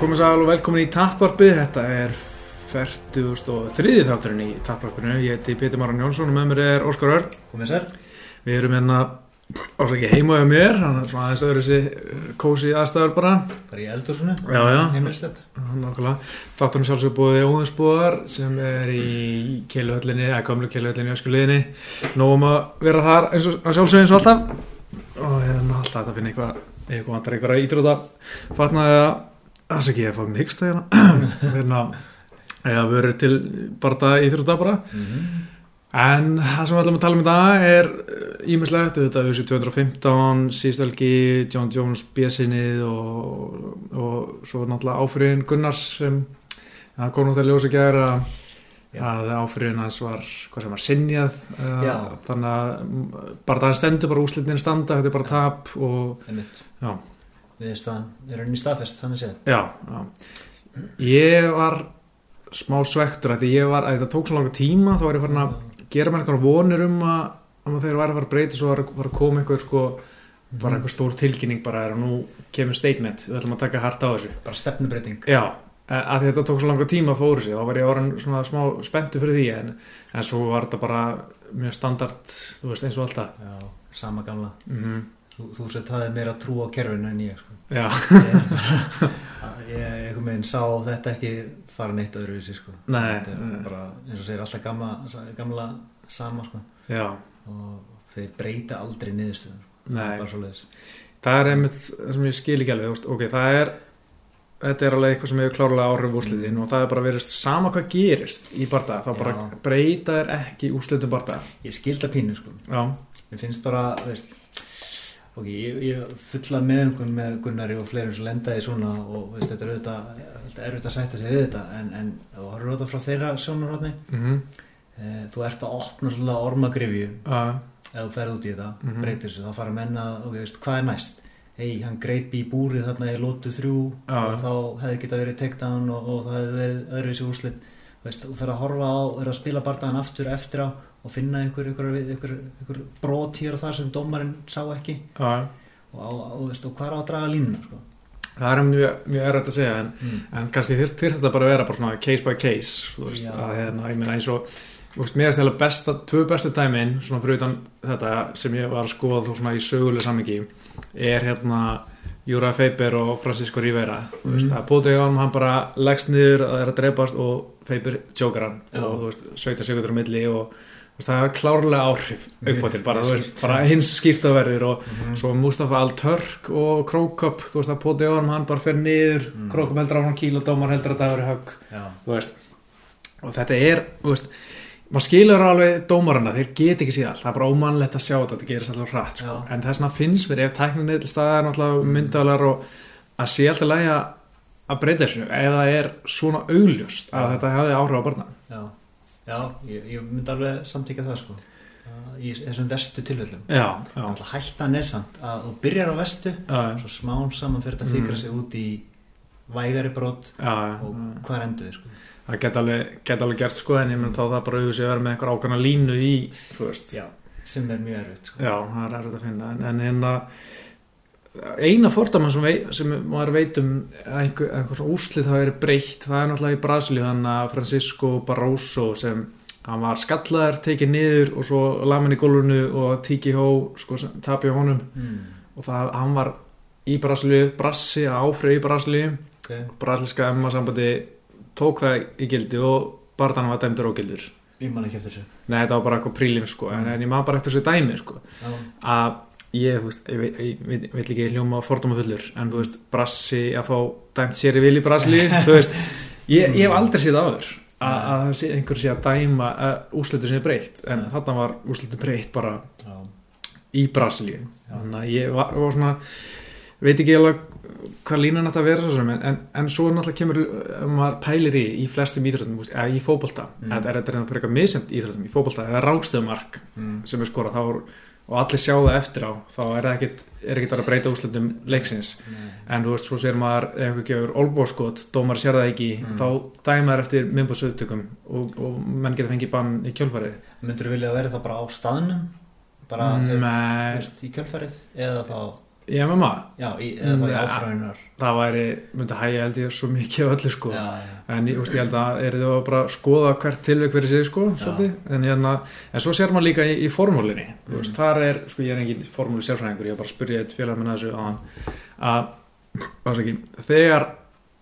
Já, komið sæl og velkomin í Tapparpið, þetta er 43. þátturinn í Tapparpinu, ég heiti Pétur Maran Jónsson og með mér er Óskar Örn. Komið sér Við erum hérna, ásækki heima á mér, þannig að svona aðeins öðru þessi kósi aðstæður bara. Bara í já. Heimilislegt Nákvæmlega, þátturinn sjálfsög búið óðinsbúðar sem er í keiluhöllinni, eða gamlu keiluhöllinni í öskuliðinni. Nóum að vera þar eins og að sjálfsög eins og alltaf. Og hérna alltaf þetta finna eitthvað, eitthvað vantar eitthvað ídrúta fatnaði að, það sé ekki ég að fá mig hyggst það hérna. hérna, eða verið til barða íþrótta bara. mm En það sem við ætlum að tala um í dag er ímislegt, þetta er þessi 215, síðstelgi, John Jones bjössinnið og, og svo náttúrulega áfriðin Gunnars sem það kom náttúrulega ljósa gæra Já. að áfriðin hans var, hvað sem var, sinjað Já. þannig að bara það stendur bara úslitin standa, þetta er bara tap og já, Viðstaðan er henni staðfest Þannig séð já, já. Ég var smá svektur að ég var, að þetta tók svo langa tíma þá var ég farin að gera mér eitthvað vonir um að, um að þeir væri að fara að breyta svo var, var að koma eitthvað sko bara eitthvað stór tilkynning bara er og nú kemur statement, við ætlum að taka hart á þessu. Bara stefnubreiting já, e, að þetta tók svo langa tíma að fóru sig þá var ég orðin svona smá spenntu fyrir því en, en svo var þetta bara mjög standard, þú veist eins og alltaf. Já, sama gamla. Mm Þú, þú sett það er meira trú á kerfinu en ég sko. já, Ég, ég einhvern veginn sá þetta ekki fara neitt öðruvísi sko. Nei, bara, eins og segir alltaf gamla, gamla sama sko. og þeir breyta aldrei það bara svo leiðis það er einmitt það sem ég skil ekki alveg ok, það er þetta er alveg eitthvað sem hefur klárlega áhrif úrslitin og það er bara verið sama hvað gerist í barða, þá bara breyta er ekki úrslitum barða Ég skilda pínu sko. já, Mér finnst bara, veist Ok, ég, ég fulla meðungun með Gunnari og fleirum sem lenda í svona og veist, þetta er auðvitað, þetta er auðvitað að sætta sig við þetta en, en þú horfður auðvitað frá þeirra sjónarhóðni mhm. e, þú ert að opna svolítið ormagrifju. Uh, ef þú ferð út í þetta, Mhm. breytir þessu þá fara menna, ok, veist, hvað er næst? Hei, hann greipi í búrið þarna í lótu þrjú Já. og þá hefði geta verið takedown og, og það hefði verið öðruvísi úrslit. Veist, þú fer að horfa á, er að spila bardaðan aftur eftir á og finna einhver, einhver, einhver, einhver brot hér og þar sem dómarinn sá ekki uh, og, á, og, veist, og hvað er á að draga línuna sko. það er mjög, mjög errætt að segja en, mm. en kannski þurft þyr þetta bara að vera bara case by case veist, Já. að hérna, ég meina eins og mér er stæðilega besta, tvö bestu dæmin svona fyrir utan þetta sem ég var að skoða þú svona í söguleg sammingi er hérna Júra Feiber og Francisco Rivera þú veist, Mm. að Póti Jón hann bara leggst niður að það er að dreipast og Feiber tjókar hann og þú veist, 17 sekundur á milli og það er klárlega áhrif til, bara, bara hins skýrt að verður og Mm. svo Mustafa Al-Turk og Króköp, þú veist að Póti Jón hann bara fer niður, Mm. Króköp heldur á hann kíl og dómar heldur að það verður högg og þetta er, þú veist maður skilur alveg dómarana, þeir get ekki síðan það er bara ómannlegt að sjá þetta, þetta gerist alltaf hratt sko. En þess vegna finnst mér ef tækninni til staðar náttúrulega myndalar og að sé alltaf lægi að breyta þessu það er svona augljóst að þetta hefði áhrif á barna já, já ég, ég myndi alveg samtíka það sko. Að í þessum vestu tilvöldum hættan er samt að þú byrjar á vestu já, svo smán saman fyrir að fikra Mm. sig út í vægari brot já, og hvað endur sko. það get alveg, get alveg gert sko en ég menn þá það bara auðvitað að vera með einhver ákvæmna línu í þú veist, já, sem er mjög erfitt sko. Já, það er erfitt að finna en, en hérna eina fórdamann sem, vei, sem maður veit um einhver, einhver svona úslið það verið breytt það er náttúrulega í Brasilíu þannig að Francisco Barroso sem hann var skallaður, tekið niður og svo lamin í gólfinu og Tiki Hó sko, tapja honum. Mm. og það, hann var í Brasilíu Brassi, áfrið í Brasilíu. Okay. brasilíska emma sambandi tók það í gildi og barðan var dæmdur ógildur. Ég man ekki eftir þessu. Nei, þetta var bara eitthvað prílim sko en, en ég maður bara eftir þessu dæmi sko. Að ég, veist, ég, ég, ég, ég vil ekki hljóma fordóma fullur, en þú veist Brassi að fá dæmt sér í vil í Brasli þú veist, ég, ég hef aldrei séð áður að, einhver sé að dæma að úslitur sé breytt, en þarna var úslitur breytt bara já, í Brasli þannig að ég var, var svona veit ekki alveg hvað línan þetta svo sem, en, en svo náttúrulega kemur uh, maður pælir í, í flestum íþróttum eða í fótbolta, Mm. mm. þetta er eitthvað misjönd íþróttum. Í fótbolta, eða rángstöðumark mm. sem er skorað þá er, og allir sjá það eftir á þá er það ekkit, er ekkit að breyta úrslutum leiksins. Nei. en þú veist, svo sér maður ef einhver gefur olbóskot, dómar sér það ekki Mm. þá dæmaður eftir minnbúrsauðtökum og, og menn getur fengið bann í kjölfarið. Myndur þú vilja að vera það bara á staðnum? Bara Nei, í kjölfarið? Eða þá í MMA Já, í, í Ja. það væri, myndi hægja held ég svo mikið öllu sko Já, já, en ég, úst, ég held að er þið að bara skoða hvert tilveik fyrir sig sko, en, hérna, en svo sér maður líka í, í formúlinni mm. veist, þar er, sko ég er engin formúli sérfræðingur ég er bara að spyrja eitt félag með þessu á hann að, ásaki, þegar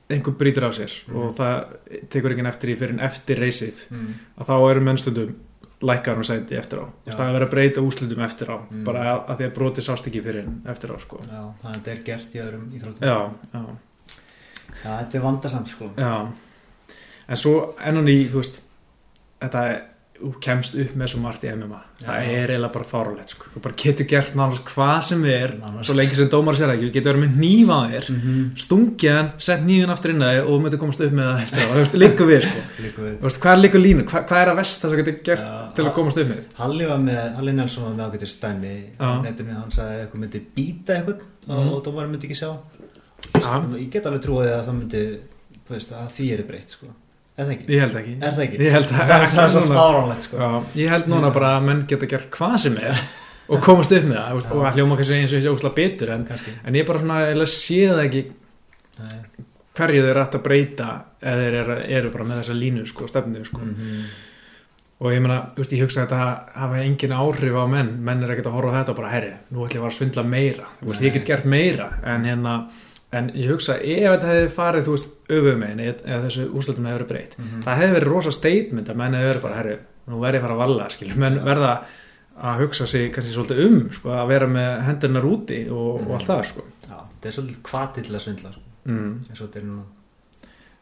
einhver brýtur af sér Mm. og það tekur enginn eftir í fyrir en eftir reysið mm. að þá eru mennstundum lækkar og sæti eftir á. Það er að vera að breyta úslitum eftir á. Mm. bara að, að því að broti sást ekki fyrir eftir á sko. já, þannig að þetta er gert í öðrum íþróttum. Já, já. Já, þetta er vandasamt sko. En svo enn og ný, þú veist, þetta er, kemst upp með svo margt í MMA, það Já. er eiginlega bara fáralegt, sko, þú bara getur gert náttúrulega hvað sem er, Nánast. svo lengi sem dómar sér ekki, þú getur verið með þér, mm -hmm. stungið hann, sett nýfin aftur inn að þig og þú myndir komast upp með það eftir veist, líka við, sko, við veist, hvað er líka línu, hvað, hvað er að vest það sem getur gert Já, til að komast upp með? Halli var með, Halli Nelson var með ágættir stæmi hann sagði að eitthvað myndi býta eitthvað Mhm. og dómarum myndi ekki sjá Já. ég get alveg trúið að það myndi að því er breytt sko það ekki? Ég held ekki. Er það ekki? Ég held að það er svo fáránlegt sko Já, ég held núna bara að menn geta gert hvað sem er og komast upp með það, og hljóma kannski eins og ég sé úsla betur, en, en ég bara svona, eða sé það ekki Nei. hverju þeir ætti að breyta eða þeir eru, eru bara með þessa línu sko, stefnu sko. Mhm. og ég meina, veist, ég hugsa að þetta hafa engin áhrif á menn, menn er ekkert að horfa þetta og bara, herri, nú ætlum ég að svindla meira veist, ég get gert meira en hérna, en ég hugsa ef þetta hefði farið, þú veist, öfum megin eða þessu úrslutum hefði verið breytt Mhm. það hefði verið rosa statement að menn hefði verið bara, herri, nú verði ég fara að valla skilur, menn verða að hugsa sig kannski svolítið um, sko, að vera með hendurnar úti og, Mhm. og allt það, sko Já, þetta er svolítið hvati til að svindla sko. mm. eins og þetta er núna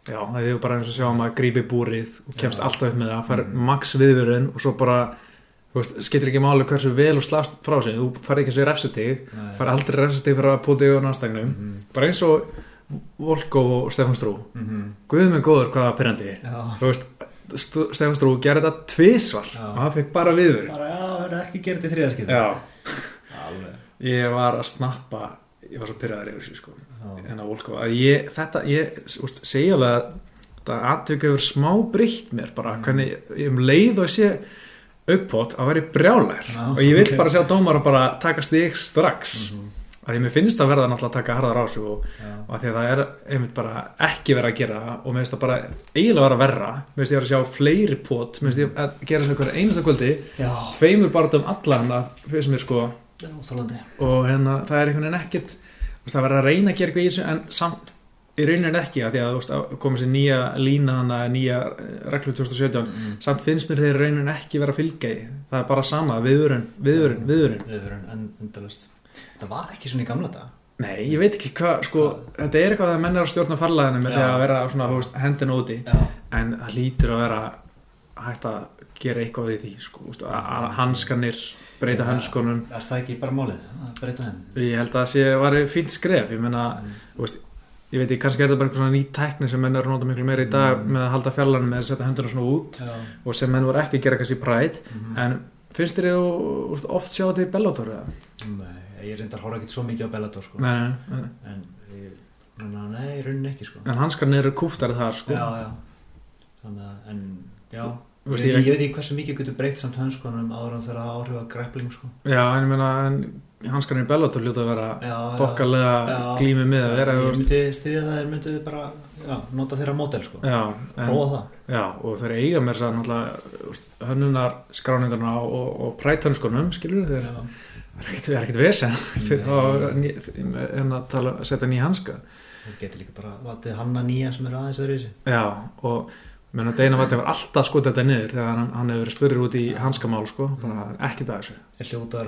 Já, það er bara eins og sjá um að grípi búrið og kemst Já. alltaf upp með það, fær Mm. max viðvörun og svo bara, skiptir ekki máli hversu vel og slast frá sig, þú fær ekki þessu refsastig, Nei. fær aldrei refsastig fyrir að púti og nástagnum, Mhm. bara eins og Volko og Stefán Strú. Mhm. Guð með góður hvað það pyrrandi Já, þú veist, St- Stefán Strú gerði þetta tvisvar. Já. og hann fekk bara viðvörun. Bara já, það er ekki gerð til þriðaskipti Já, Alveg. Ég var að snappa ég var svo pyrraður yfir þessu sko. En að Volko, að ég, þetta, ég úst, segja alveg að þetta atvik hefur smá breytt mér bara Mm. hvernig ég um leið og sé aukpott að vera brjálæður. Já, og ég vil ok. bara sjá dómar að bara taka stig strax. Mhm. að því mér finnst að verða náttúrulega að taka harðar á sig og, Já. og að því að það er einmitt bara ekki verið að gera og mér finnst það bara eiginlega vera verra. Mér finnst ég að sjá fleiri pot. Mér finnst ég að gera að hverja einasta kvöldi Já, tveimur barðum allan að finnst mér sko. Þálandi og hérna það er einhvern veginn ekkert það verður að reyna að gera eitthvað í þessu en samt í rauninni ekki að því að að komið sér nýja lína hana, nýja reglu 2017 Mhm. samt finnst mér þeir rauninni ekki vera í það er bara sama, viðurinn, viðurinn, viðurinn Viðvörun, en endalust Það var ekki svona í gamla dag nei, ég veit ekki hvað, sko þetta er eitthvað að menn er að stjórna farlæðinu með því að vera svona, veist, hendina úti. En það lítur að vera hægt að gera eitthvað við því sko, veist, að að hanskanir breyta Já. hönskunum. Er það ekki bara málið að breyta henn ég held að það sé var fínt skref ég meina, þú veist, ég veit ekki, kannski er þetta bara einhver svona ný tækni sem menn eru að nota miklu meira í dag Mm. með að halda fjallanum með að setja hendurna svona út Já, og sem menn voru ekki að gera kannski præt Mhm. en finnst þér þú oft sjá þetta í Bellator eða? Nei, ég reyndar horfa ekki svo mikið á Bellator sko. Nei, nei, nei. En ég, menna, nei, í rauninni ekki sko. en hanskarnir eru kúftari þar sko. Já, já Þannig að, en, já Þú veist, ég, ég- ég veit ekki hversu mikið getur breytt samt hönskunum áður en fyrir að áhrifa grappling sko. já, en ég meina en hanskarnir í Bellator ljóta að vera Já. glími með að vera Ég myndi stiðja það, þeir myndi bara já, nota þeirra mótel sko. já, en, Prófa það. Já, og þeir eiga mér náttúrulega hönnunar skráningarna og, og, præthönskunum skilur þeir. Það er ekkert- það er vesen. En að tala, setja nýja hanska. Þeir geti líka bara vatið hanna nýja sem er aðeins öðru í sig já og menn að Deina Vatti var alltaf skotið þetta niður þegar hann, hann hefur verið spurður út í hanskamál sko, bara ekkert að þessu.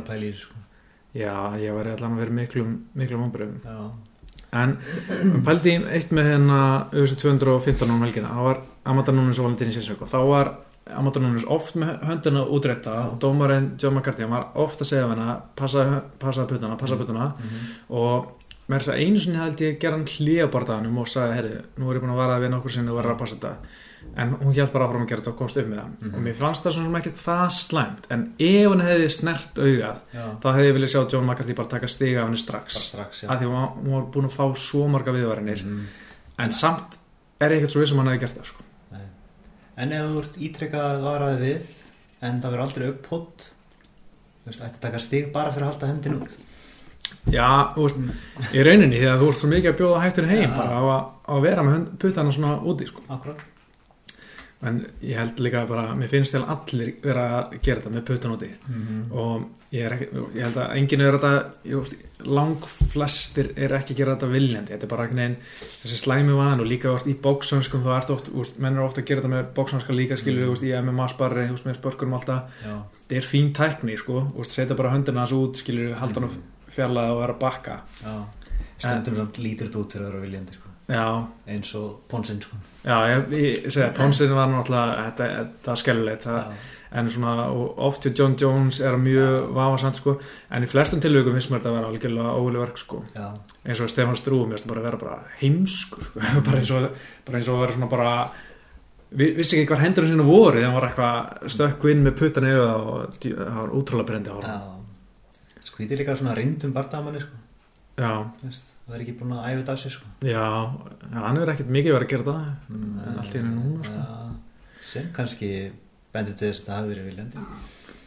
Pæla í þessu sko. Já, ég var allan að vera miklum miklum Já, en pældi eitt með hérna auðvitað 215 um helgina. Það var Amanda Nunes og Valentín Sinsök og þá var Amanda Nunes oft með höndina útrétta. Og dómarinn John McCarthy hann var oft að segja hennar passa, passa puttana, passa puttana. Mhm. og með þess að einu sinni held ég gera hann hlýjabardaðanum og sagði, herri, nú er ég búin að vara við nokkur sinni og verður að passa þetta en hún hjálp bara áfram að gera þetta og komst upp með það Mhm. og mér fannst það svona sem ekkert það slæmt en ef hann hefði snert augað já þá hefði ég viljað sjá John McCarthy bara taka stiga af henni strax strax af því hún var, hún búin að fá svo marga viðvarinir Mhm. en samt er ég ekkert svo viss um hann hefði gert það sko. En ef þú ert ítrekkað varaði við en það verður aldrei upphótt þú veist, ætti að taka stig bara fyrir að halda hendin út Já, þú veist, í rauninni því að þú ert svo mikið að bjóða hættur heim Já. bara á að, að vera með puttana svona úti sko. akkurat en ég held líka bara, mér finnst til allir vera að gera þetta með puttan úti. Mm og ég, er ekki, ég held að enginn er þetta, ég veist, lang flestir er ekki að gera þetta viljandi. Þetta er bara veginn, þessi slæmi van og líka veist, í bóksönskum, þá ertu oft veist, menn er ofta að gera þetta með bóksönska líka skilur mm. í MMA sparri, með spörkurum alltaf þetta er fín tækni, sko, setja bara höndina hans út, skilur, halda hann fjarlæða og vera að bakka. Já. Stundum samt lítur þetta út fyrir að vera viljandi sko. Já, eins og ponsinn sko. já, ég, ég segja, Ponsin var náttúrulega þetta, þetta er skellulegt, það en svona, oft hjá John Jones er mjög vafasamt sko. En í flestum tilvíkum finnst mér þetta að vera algjörlega óvili verk sko, eins og Stefán Strú mér finnst bara að vera bara heimskur bara eins og, bara eins og að vera svona bara vi, vissi ekki hvar hendurinn sinna voru hann var eitthvað stökku inn með puttan auða og það var útrúlega brendi ára já. Skrítið líka svona reyndum bardamanni sko. já, Veist, Það er ekki búin að æfa þetta af sér sko. já, hann er ekkert mikið verið að gera það Mm, en allt í henni núna sko. Já, sem kannski bendir til þess að það hafi verið viljandi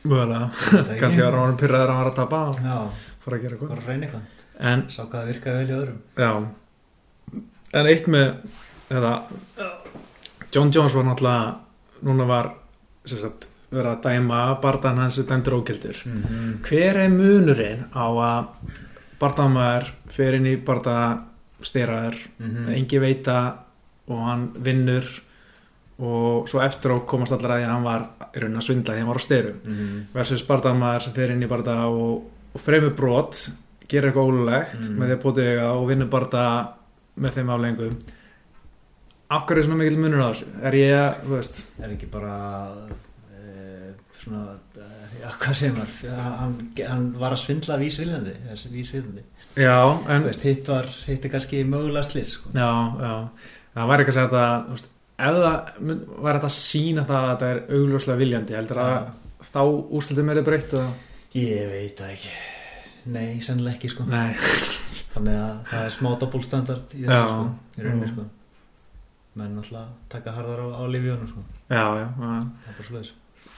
Mögulega, kannski var hann pyrraður að hann var að tapa og Já, fór að gera eitthvað. Að reyna eitthvað. En Sá hvað virkaði vel í öðrum. Já. En eitt með þetta, John Jones var náttúrulega núna var sem sagt, verið að dæma barðan hans dæmdur ógildur. Mm -hmm. hver er munurinn á að barðamaður fer inn í barða stýraður, Mhm. engi veita og hann vinnur og svo eftir á komast allar að því að hann var í raunin að svindla því hann var á styrum Mhm. versus barðamaður sem fer inn í barða og, og fremur brot gerir eitthvað ólulegt Mm. með því að bóti eiga og vinnur barða með þeim aflengum Akkur er svona mikil munur á þessu er ég að, þú veist Er ekki bara e, svona e, já, hvað segir maður? Hann, hann var að svindla vísviljandi vísviljandi en hitt var, hitt er kannski mögulega slis sko. já, já, það væri ekki að þú veist, ef það væri þetta sína það að þetta er augljóslega viljandi heldur að þá úrslutum er þetta breytt og... Ég veit það ekki. Nei, sennilega ekki sko. Nei, Þannig að það er smá doppulstandard í þessu sko, í rauninni Mm. sko. Menn alltaf taka harðar á, á Livíunum sko, já, já, já. Það er bara svoleiðis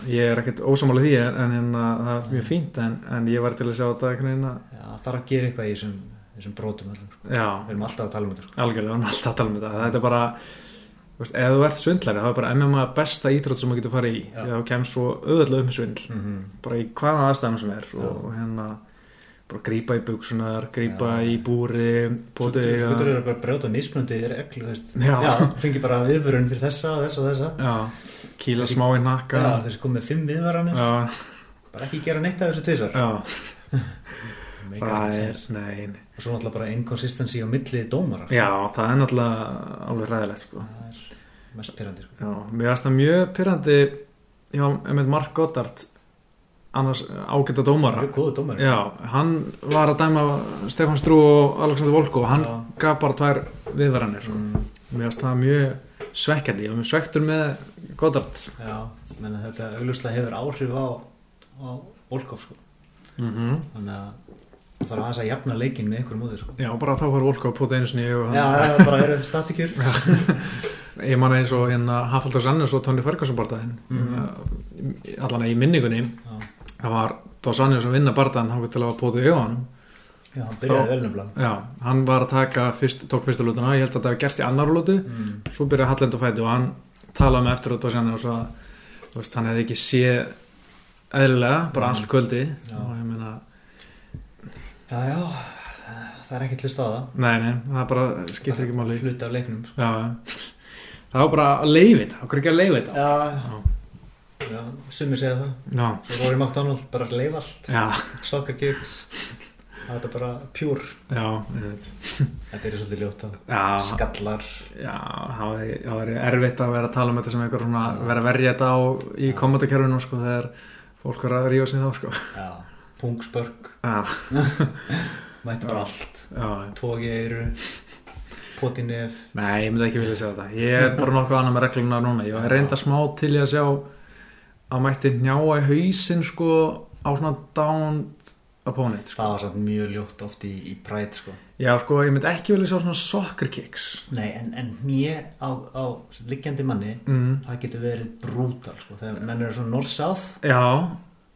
ég er ekkert ósamála því en, en, en það er mjög fínt en, en ég var til að sjá þetta að það þarf að gera eitthvað í þessum, þessum brotum sko. Við erum alltaf að tala um þetta sko. algjörlega, við erum alltaf að tala um þetta þetta er bara, veist, ef þú ert svindlari þá er bara MMA besta íþrótt sem þú getur farið í Já. því að þú kemst svo auðvitað um svindl mm -hmm. bara í hvaða aðstæðum sem er Já. og hérna bara grípa í buksunar, grípa Já. í búri bóti Þú getur eiga að bara brjóta mismunandi þér. Já, fengi bara viðvörun fyrir þessa, þessa og þessa kýla smá í Já, nakka þessi komið fimm viðvaranir já, bara ekki gera neitt af þessu tvisar já, það er nei, nei. og svo náttúrulega bara inconsistency á milli dómara já, það er náttúrulega alveg ræðilegt sko. það er mest pyrrandi sko. já, mér finnst það mjög pyrrandi já, með Mark Goddard annars ágæta dómara já, hann var að dæma Stefán Strú og Alexander Volko og hann Já. gaf bara tvær viðvaranir sko. mm, mér finnst það mjög svekkjandi og mjög svektur með Goddard. Já, menn að þetta augljóslega hefur áhrif á, á Volkov sko. mm þannig að það þarf aðeins að jafna leikin með einhverjum úti sko. já, bara þá var Volko að pota einu sinni og já, það bara eru statikjur ég man eins og hérna Hafaldur Sanners og Tony Ferguson bardaðin Mhm. allan í minningunni já, það var Dos Anjos að vinna bardaðin hann til að hafa pota í auðanum já, hann byrjaði vel nefnilega. Já, hann var að taka fyrst, tók fyrstu lútuna, ég held að það hefði gerst í annar lútu mm. svo byrjaði Hallend og fæti og hann talaði með eftir út og sérna og svo veist, hann hefði ekki séð eðlilega, bara Mm. allt kvöldi. Já. og ég meina, já, já, það er ekkert hlust á það. Nei, nei, það bara skiptir ekki máli. Hluti af leiknum sko. Já, já. það var bara að leiði þetta, okkur ekki að leiði þetta? Já, Já, já, sumir segja það. Já, svo Rory McDonald bara leif allt. Já, soccer gigs það er bara pjúr já, ég veit. þetta er svolítið ljótt á já, skallar. Já það væri erfitt að vera að tala um þetta sem einhver svona, vera að verja þetta á í komandakerfinu sko, þegar fólk er að rífa sig þá sko. já, pungspörk mætti bara allt. Já, tóki eiru poti nef Nei, ég myndi ekki vilja sjá þetta. Ég er bara nokkuð annað með regluna núna. Ég var reynda smá til ég að sjá að mætti njáa í hausinn sko á svona downed opponent sko. það var samt mjög ljótt oft í, í Pride sko Já, sko, ég myndi ekki vilja sjá svona soccer kicks nei, en, en nýja á, á liggjandi manni mm. það getur verið brútal sko þegar menn eru svona north-south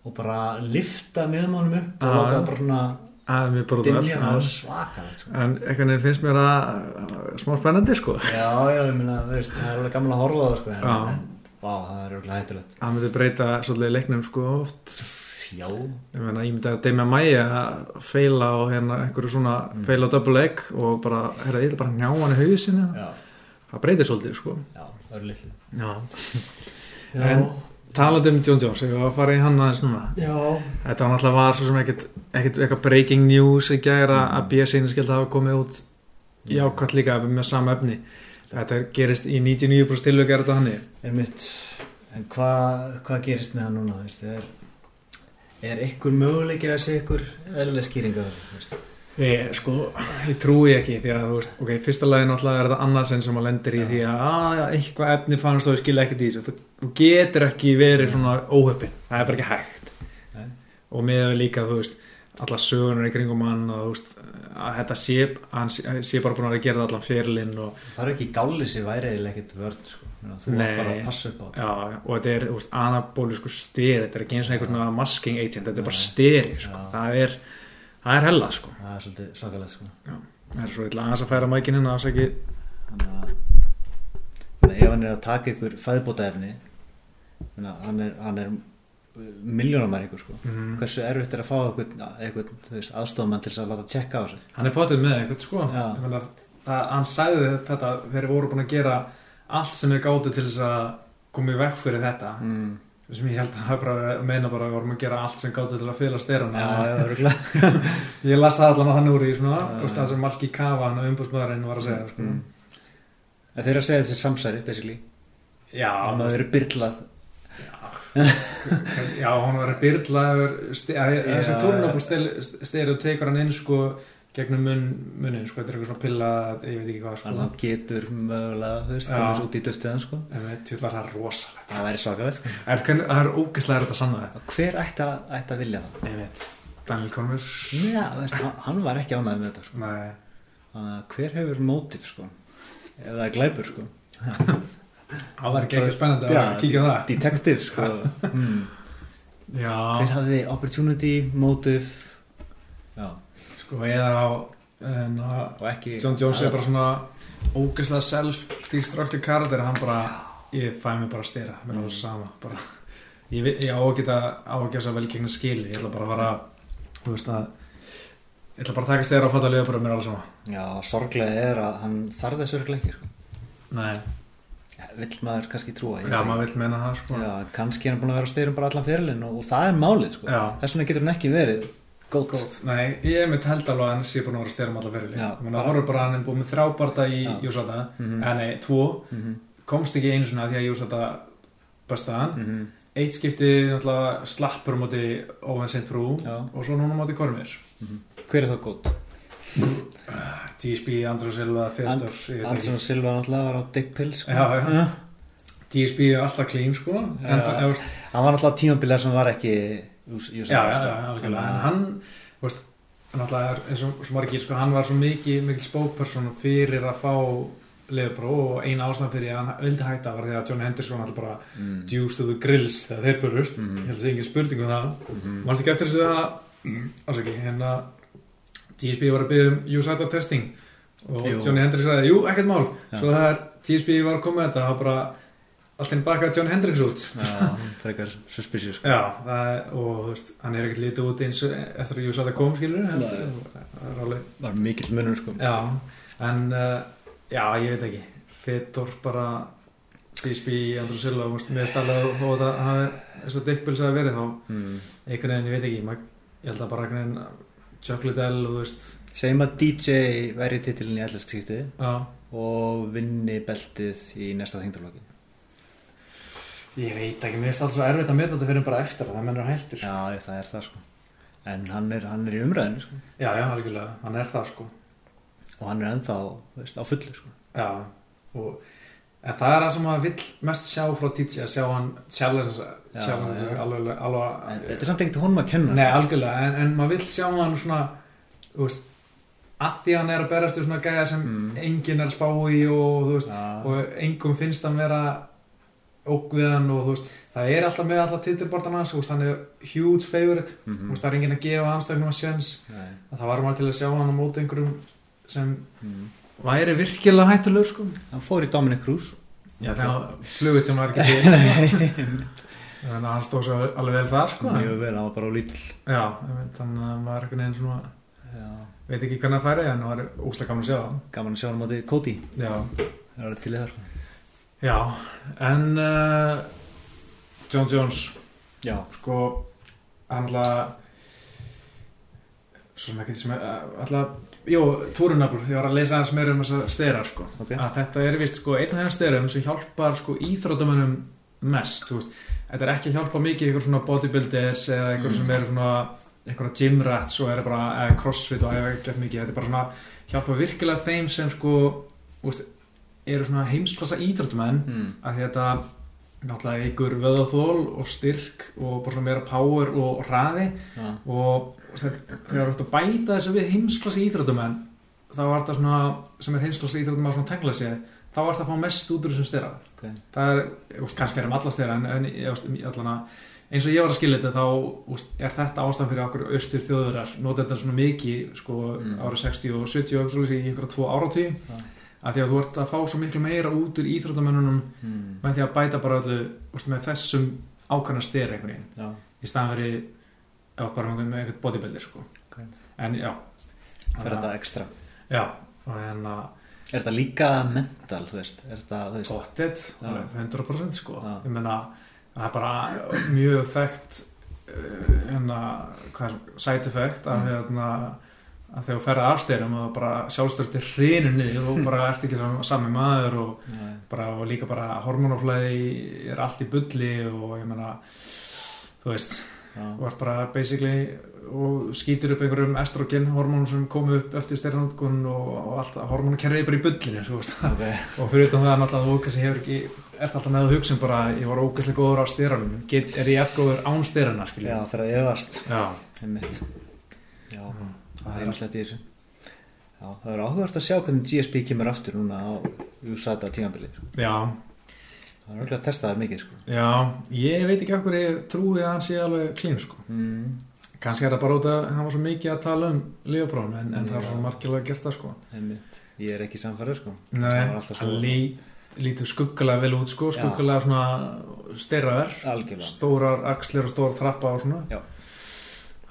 og bara lifta með honum upp og láta það bara svona að mér Dimja allt. og svaka sko. en einhvern veginn finnst mér að að smá spennandi sko Já, já, ég meina, veist, það er alveg gaman að horfa á það sko, en, Já. en vá, það er alveg hættulegt það myndi breyta svolítið leiknum sko oft Já, ég meina ég myndi að Demi Maia að feila og hérna einhverju svona Mm. feila egg og bara, hérna, ég er bara njá hann í hausinu já, það breytir svolítið sko. Já, það er litlu. Já. Já, En- talandi um John Jones, ég var að fara í hann aðeins núna? Já, þetta var náttúrulega var svo sem ekkert ekkert eitthvað breaking news í gæra að BSN skildi hafa komið út. Jákvæmt líka með sama efni. Þetta gerist í 99% tilvæg er þetta hann einmitt. En hvað hva gerist með hann núna, veist, er er ykkur möguleikir að segja ykkur eðlilega skýringa veist? Ég, sko, ég trúi ekki því að, þú veist, ok, fyrsta lagi náttúrulega er þetta annarsinn sem að lendir í Já. því að, að eitthvað efni fannst og ég skilja ekkert í þessu. Þú, getur ekki verið svona óhöppin, það er bara ekki hægt. Nei. Og með líka, þú veist, alla sögunar í kringum hann og, veist, að þetta sé, hann sé, bara búin að gera allan fyrirlinn og, Það er ekki gáli sem væri eiginlega ekkert vörn sko. Þú var bara að passa upp á þetta já, og þetta er, veist, anabólisku styr, þetta er ekki eins og einhvern svona masking agent, þetta er bara Nei. styri, sko. Það er, það er hella, sko. Það er svolítið svakalegt sko. Það er svo illa aðeins að færa mækinn hérna, er ekki, ef hann er að taka ykkur fæðbóta efni hann er, hann er miljónamæringur sko. mm, hversu erfitt er að fá eitthvað, aðstofamann til að láta tjekka á þessu Hann er potið með eitthvað sko. Meina, það, Hann sagði þetta þegar voru búin að gera allt sem er gátu til þess að koma í vekk fyrir þetta. Mm. sem ég held að það bara meina bara að vorum að gera allt sem gátu til að fela styrana. Örgulega Ég las það allan að þannig úr í svona og það sem Malki Kafa hann og umbúrsmöðarinn var að segja sko. mm. þeir eru að segja þessi samsæri basically, Já, hafa verið byrlað já, hann var að byrla þessi tórnabúl tekur hann inn sko gegnum mun, munin sko, þetta er eitthvað svona pilla ég veit ekki hvað sko hann getur mögulega þú veist, svo út í duftiðan sko. en veit, tjóðlar það er rosalegt það væri svakalegt sko. Er, það er ógeðslega erfitt að sanna þetta Og hver ætti að, ætti að vilja það? Ég veit, Daniel Conver Já, veist, hann, var ekki ánægð með þetta sko. Hver hefur mótif sko? eða glæpur sko? það var ekki ekki spennandi að kíkja á það. detective sko. hmm. hver Já, hafði opportunity, mótif já, sko, eða á en, ekki John Jones er bara svona ógeðslega self-destructive karakter hann bara, ég fæ mig bara að stýra mér er Mm. alveg sama bara, ég, ég á á að gera vel gegna skili. Ég ætla bara að fara þú veist að ég ætla bara að taka stýra og fatta að liða bara mér er alveg sama. Já, sorglega er að hann þarf þessu örglega ekki sko. Nei, vill maður kannski trúa já, maður vill meina það sko já, kannski er hann búin að vera á styrum bara allan fyrirlin og, og það er málið sko. Þess vegna getur hann ekki verið góð, Góð. Nei, ég er með held alveg að hann sé búin að vera að styrra um alla fyrirli Já, Ég meina, bara- horfur bara að hann er búin með þrábarta í. Jósata Mhm. eða nei, tvo, Mhm, komst ekki einu svona því að Jósata besta hann mhm. eitt skipti náttúrulega slappur á móti Owen St. Prú og svo núna á móti Kormir hver er það góð? TSB, Andrú Silva, Fedor Andersson Silva náttúrulega var á Dick Pill sko. TSB er alltaf clean sko það, hann var náttúrulega tímabilið sem var ekki já, já, sko. hann, er sko, hann var svo mikið spókperson fyrir að fá Leopró og eina ástæðan fyrir að hann vildi hætta var því að John Henderson alltaf bara Mm. the grills þegar þeir burust Mhm. ég held að það sé engin spurning um það Mhm. mannst ekki eftir þessu að ásaki, hérna TSB var að byggja um USAIDA testing og Jú. Johnny Hendricks sagði, jú, ekkert mál Já. svo það er TSB var að koma þetta það var bara allt inn baka John Hendricks út Já, frekar suspicious. Já, það er, og þú veist, hann er ekkert lítið út eins eftir að USAIDA kom, skilur það er alveg var mikill munur sko. Já, en uh, já, ég veit ekki Fedor bara Silva, þú veist, með stælega og það hafi, eins og Dickbills hafi verið þá mm. einhvern veginn, ég veit ekki ég held að bara einhvern veginn Chocolate L og þú veist segjum að DJ væri titilin í ellast skipti já, og vinni beltið í næsta þingdurlokki ég veit ekki, mér finnst alltaf svo erfitt að meta þetta fyrir bara eftir að það mennur hættir sko. já, það er það sko en hann er, hann er í umræðinu sko. já, já, algjörlega, hann er það sko og hann er ennþá þú veist, á fullu sko. já, og en það er það sem maður vill mest sjá frá TJ að sjá hann sig alveg, alveg þetta er samt ekkert honum að kenna. Nei, algjörlega, en, en maður vill sjá hann svona, veist að því hann er að berast við svona gæja sem Mm. enginn er spá í og veist Já. og engum finnst hann vera óg við hann og veist, það er alltaf með alltaf titilbortan hans, hann er huge favorite, mm veist, það er enginn að gefa anstaknum að að það var maður til að sjá hann á móti einhverjum sem Mm. Væri virkilega hættulegur sko. hann fór í Dominic Cruz. Já, þegar flugutjum var ekki til. Þannig að hann stóð svo alveg vel þar sko. mjög vel, hann var bara á lítill. Já, þannig að maður er einhvern veginn svona Já. veit ekki hvernig það færi en það var úslega gaman að sjá það gaman að sjá hann á móti Cody. Já, það er alveg til í þar já en uh, John Jones. Já, sko hann alltaf svo sem ekki sem uh, alltaf, jú, túrunafl ég var að lesa aðeins meira um þessa stera sko ok að þetta er vist sko einn af þeim sterum sem hjálpar sko íþrótumennum mest, þetta er ekki að hjálpa mikið ykkur svona bodybuilders eða ykkur Mm. sem eru svona ykkur gym rats og eru bara eða crossfit og eða ekki mikið, þetta er bara svona hjálpa virkilega þeim sem sko veist, eru svona heimsklassa íþrótumenn mm. að þetta náttúrulega ykkur vöðaþól og styrk og bara svona meira power og hraði. Já, og þegar þú ert að bæta þessu við heimsklassa íþrótumenn þá er þetta svona sem er heimsklassa íþrótumenn svona tengla sér þá er þetta að fá mest út úr þessum styrra. Ok. Það er, veist, kannski er um alla styrra en, en veist, allan að eins og ég var að skilja þetta þá úst, er þetta ástæðan fyrir okkur austur þjóðurar nota þetta svona mikið sko Mm. árið 60 og 70 og í einhverja tvo áratí Já. Að því að þú ert að fá svo miklu meira út úr íþróttamennunum mm. með því að bæta bara öllu úst, með þessum ákvæmna styr í já, bara með, eitthvað bodybuilder sko. Ok. en já fyrir þetta ekstra já, og hérna er þetta líka mental, þú veist er þetta, þú veist alveg 100% sko. Já. ég menna það er bara mjög þekkt uh, hérna, hvað side effect að, Mm. hérna, að þegar þú ferði afstæðum og bara sjálfstörti hrinu niður og bara ert ekki sam- sami maður og, bara, og líka bara hormonaflæði er allt í bulli og ég menna þú veist já, og ert bara basically og skýtur upp einhverjum estrogen hormónum sem komu upp eftir styrjanótkun og, og allt, hormónukerfið er bara í bullinu svo, veist. ok. Og fyrir utan það náttúrulega þú kannski hefur ekki ert alltaf með að hugsa um bara ég var ógæslega góður á styranum Get, er ég eftir góður án styrana já, fyrir að efast. Já. einmitt. Já, Mm. Það er einmislegt í þessu já, það er áhugavert að sjá hvernig GSP kemur aftur núna á USADA tímabili sko. já, það er auðvitað að testa það mikið sko. já ég veit ekki okkur ég trúi að hann sé alveg klín sko. mm. kannski er það bara út að hann var svo mikið að tala um lífaprófum en, en það Já. svo markilega gert það sko. ég er ekki samfærið sko. Nei, Það var alltaf svo- hann lí, lítur skuggalega vel út sko, skuggalega styrraver stórar axlir og stór þrappa og svona Já.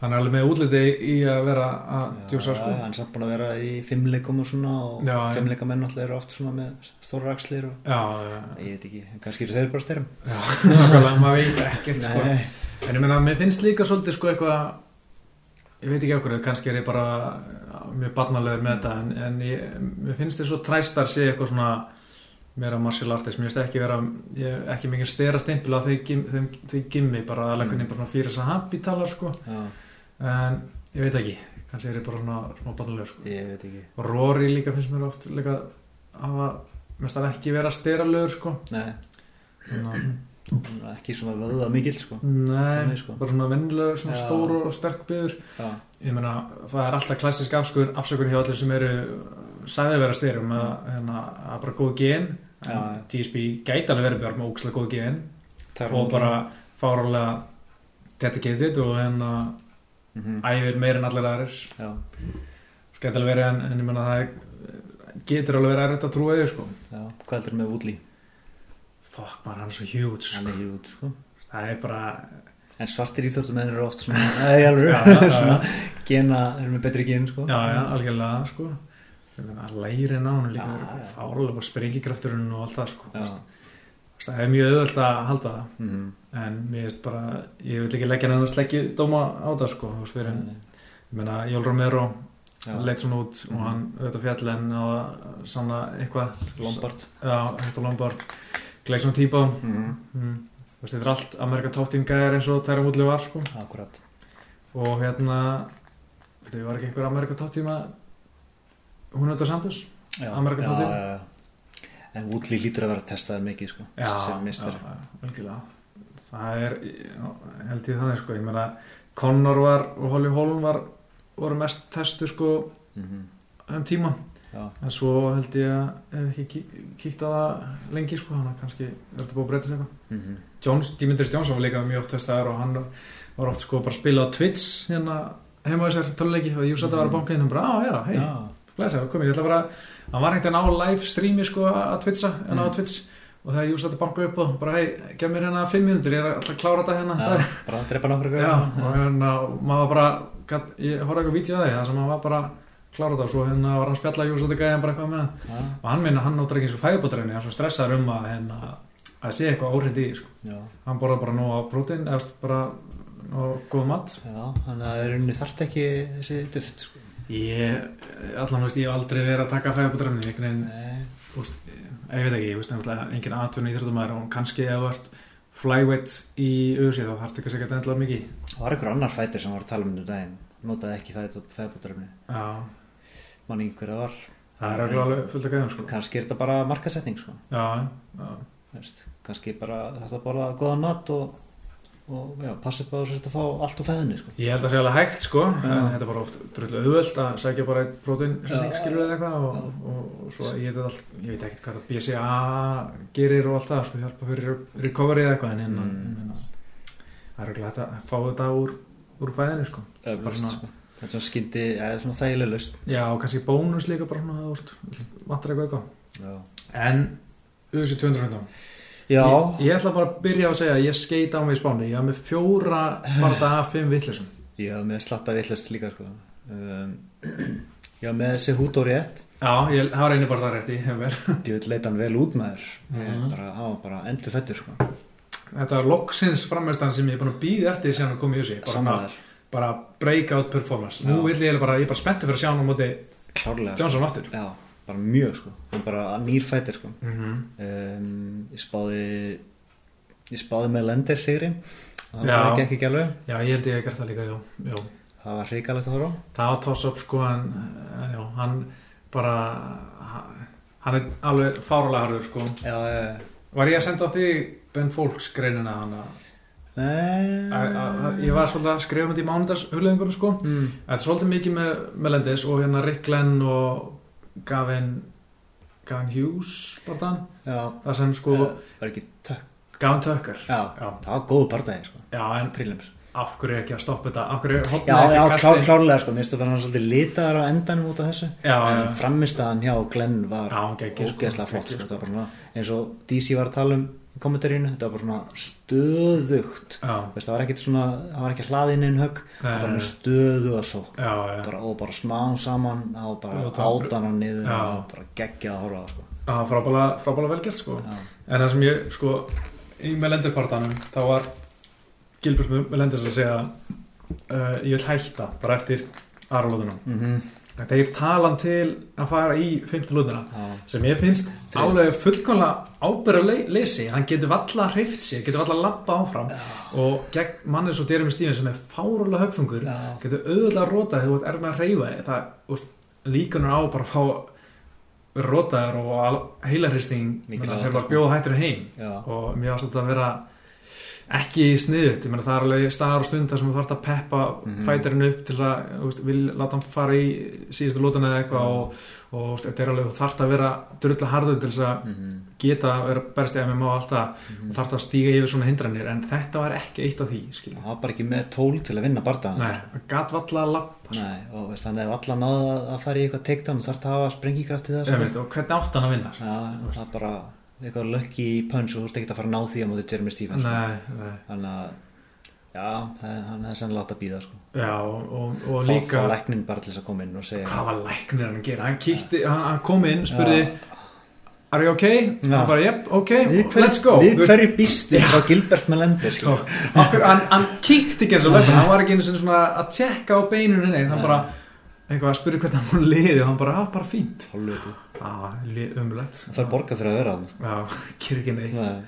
Hann er alveg með útliti í að vera að djúsa sko hann er samt búin að vera í fimmleikum og svona og Já, já. fimmleikamenn alltaf eru oft svona með stóra axlir og já, já, ég veit ekki, kannski eru þeir bara styrum já, nákvæmlega, maður veit ekkert sko. Nei. en ég meina, mér finnst líka svolítið sko eitthvað ég veit ekki okkur, kannski er ég bara mjög barnalegur með þetta en, en ég, mér finnst þér svo træstar sé eitthvað svona meira martial artist, mér finnst ekki vera ég, ekki mikið stera stimpil á því gimmi, bara að Mm. fyrir þess að happy talar sko Já, en ég veit ekki, kannski er ég bara svona smá barnalegur sko. Ég veit ekki. Og Rory líka finnst mér oft líka hafa, finnst hann ekki vera styralegur sko. Nei, Þannig að- ekki svona vöða mikill sko. Nei, Þannig, sko. bara svona vennilega svona Já. stór og sterk byður Já, ég meina, það er alltaf klassisk afskur, afsökun hjá allir sem eru sæði vera styrum að hérna, að bara góð gen. En Já. TSB gæti alveg verið bara með ókslega góð gen. Er og bara fárálega dedicated og hérna mm æfir meir en allir gæti alveg verið en, en ég meina það er, getur alveg verið erfitt að trúa þig sko. Hvað heldur með Woodley? fuck maður, hann er svo huge Hann sko. er hjút sko. Það er bara En svartir íþjóttumenn eru oft svona já. Svona gena, þeir eru með betri gen sko. Já, já, algjörlega sko. Lærin á hann líka fárálega bara sprengikrafturinn og allt það sko. Já, það er mjög auðvöld að halda það mhm en mér veist bara, ég vil ekki leggja hann að sleggja dóma á það sko þú veist, fyrir, Nei, ég meina, Jól Romero já. leit svona út og Mhm. hann auðvitað fjall en á sanna eitthvað Lombard já, þetta Lombard gleik svona típa mm. mm. Þú veist, þetta er allt Amerika Team gæðir eins og Tæra Woodley var sko Akkurat og hérna veitu, var ekki einhver Amerika að hún auðvitað já, Top Team. já, já. En Woodley lítur að vera testaður mikið sko sem mistar já, já, algjörlega. Það er, já, held ég þannig sko. Ég meina, Connor var og Holly Holm var voru mest testu sko mm um tíma. Já, en svo held ég að ef ekki kí- kíkt á það lengi sko, hann kannski er þetta búið að breyta sig eitthvað. Mhm, Jones, Dimitris Johnson var líka mjög oft þess staðar og hann var oft sko bara að spila á Twitch hérna heima á þessar töluleiki og ég satt að vera að banka inn og bara, á já, hei, já, Glæsa, komið, ég ætla bara hann var ekkert að ná live streami sko að Twitcha en á. Twitch. Og þegar ég satt að banka upp og bara hei, gef mér hérna fimm mínútur, ég er alltaf að klára þetta hérna. Já, bara að drepa nokkur já, og hérna maður var bara, gat, ég horfði eitthvað vídeo að því það sem hann var bara að klára þetta. Og svo hérna var hann að spjalla og þetta gæði hann bara eitthvað með hann já, og hann minna, hann notar ekki eins og fæðbótræni hann er svo stressaður um að hérna að sé eitthvað óhrind í, sko. hann borða bara nú á þú veist, bara og góð mat. Já, þannig að það er unni þarft ekki þessi duft, sko. Ég, allan veist, ég hef aldrei verið að taka fæðbótræni, einhvern veginn úst, ég veit ekki, ég veist nefnilega engin atvinni í þrjóttumæður og kannski ef þú ert flyweight í auðsíð þá þarf þetta ekki að endilega mikið. Það var einhver annar fætir sem var að tala um þetta daginn, notaði ekki fæðbútaröfni, já, manni hver það var, það er alveg fullt að gæðum sko. kannski er þetta bara markasetning, sko. já, já, veist, kannski bara þetta borða góðan mat og, og já, passa upp á þess að fá allt úr fæðinni sko. ég held að það sé alveg hægt sko en Já. þetta er bara oft drullu auðvöld að sækja bara einn prótein Já. skilur eða eitthvað og, og, og svo ég all, ég veit ekkert hvað BCA gerir og allt það sko hjálpa fyrir recovery eða eitthvað en hérna Mm. það er ekki hægt að fá þetta úr, úr fæðinni sko svona- sko. þetta er svona skyndi eða svona þægileg laust já, og kannski bónus líka bara svona, vantar eitthvað eitthvað En USA 215 já ég, ég ætla bara að byrja að segja að ég skeit á mig í spáni. Ég haf með fjóra bara af fimm vittlisum ég haf með slatta villast líka sko. um, ég haf með þessi hút og rétt. Já, ég, var einu bara það rétt í hefur ég vil leita hann vel út með þér Mhm. bara, á, bara endur fættur sko. Þetta var loksins frammeðstan sem ég er búin að býða eftir síðan að koma í USA bara, bara breakout performance. Nú Já. vil ég bara, ég er bara spenntur fyrir að sjá hann á móti klárlega Johnson aftur. Já, bara mjög sko. hann bara nýr fættir sko. mm -hmm. um, ég spáði ég spáði með lendir sigri það Já. var ekki ekki alveg Já, ég held ég að gert það líka, já, já. það var hrikalegt að horfa. Það var toss-up sko en, en já, hann bara hann er alveg fárulega harður sko já, Var ég að senda á þig Ben Folks greinina hann að ég var svolítið að skrifa um þetta í mánudags hugleðingunum sko mm. þetta er svolítið mikið með Melendis og hérna Rick Glenn og Gavin Gavin Hughes barðan Já, það sem sko uh, Gavin Tucker. Já, já, það var góð bardagi sko. en af hverju ekki að stoppa þetta? Af hverju já, ekki klár, kastið? klárlega sko, mér finnst það bara svolítið litaðar á endanum út af þessu. Já, En já, framistaðan hjá Glenn var hann sko, ógeðslega flott sko. Svona, eins og DC var að tala um kommentarínu, þetta var bara svona stöðugt. Já, Veist, það var ekkit svona, það var ekki hlaðinn inn högg það var bara stöðu já, já, bara, og bara smá saman á bara Og það- átana niður og bara geggjað að horfa á það, sko. frábæla frábæla velgjert sko. Já. En það sem ég, sko, í Melendir-partanum, þá var Gilbert Melendis að segja uh, ég vil hætta bara eftir aðra lóðuna. Mhm. Þeir talan til að fara í fymtu lóðuna Já. sem ég finnst fullkomlega ábyrra le leysi. Hann getur valla hreift sér, getur valla lappa áfram og gegn manni svo Jeremy Stevens sem er fárulega högþungur Já. getur auðvitað rótað þegar þú ert er með að reyfa það, líkunar á bara að fá rótaður og heilarhristing Mikilvægt, þegar sko. bjóða hættur heim Já. og mér þetta að vera ekki sniðut, ég meina það er alveg staðar og stund þar sem þú þarf að peppa Mhm. fætirinn upp til að, þú veist, vil láta hann fara í síðustu lótuna eða eitthvað Mhm. og, og veist, þetta er alveg, þú þarf að vera drulla harður til þess að Mhm. geta að vera berst eða með má alltaf Mhm. þú þarf að stíga yfir svona hindranir en þetta var ekki eitt af því, skilja Það var bara ekki með tól til að vinna bardaðan Nei, það gat valla að lappa sko. Nei, og veist, þannig ef allar náðu að- að fara í eitthvað og? Já, eitthvað lucky punch og þú ert ekki að fara að ná því á móti Jeremy Stevens sko. Þannig að já, hann hefði sannlega átt að býða sko. já og, og, og líka fá læknin bara til þess að koma inn og segja hvað var læknir hann að gera hann, kíkti, hann, hann kom inn, spurði are you okay? Já. hann bara, yep, ok, hverju, let's go við hverju býstu frá Gilbert Melender sko. hann, hann kíkti ekki eins og lögum hann var ekki einu sinni svona að tjekka á beinunni hann bara eitthvað að spurði hvernig hann liði og hann bara, ah, bara fínt umlegt það fær borga fyrir að vera hann já, kýr ekki neitt Nei.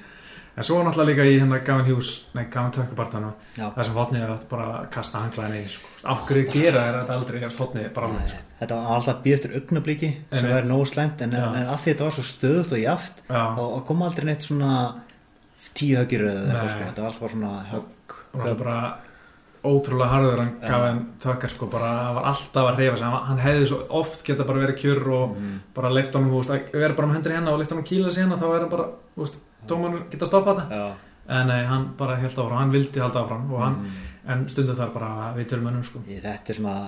en svo náttúrulega líka í hérna Gavin Hughes nei, Gavin Tökkubartana Já. það sem hotnið að bara kasta hanglaðin í sko. ákveður gera er þetta aldrei að hotnið bara alveg sko. þetta var alltaf býð eftir augnabliki sem væri nógu slæmt en, Já. en að því þetta var svo stöðut og jaft já, þá kom aldrei neitt svona tíu höggir eða eitthvað sko. þetta var alltaf bara svona högg og það er bara ótrúlega harður hann gaf henn tökkar sko bara hann var alltaf að reyfa sig hann, hann hefði svo oft geta bara verið kjur og mm. bara leift honum, þú veist, að vera bara með hendur hérna og leift honum kýla sig hérna þá er hann bara, þú veist, dómarnir geta stoppað þetta já, en nei, hann bara held áfram, hann vildi halda áfram og hann, mm. en stundu þar bara við tölum mönnum sko Í- þetta er svona,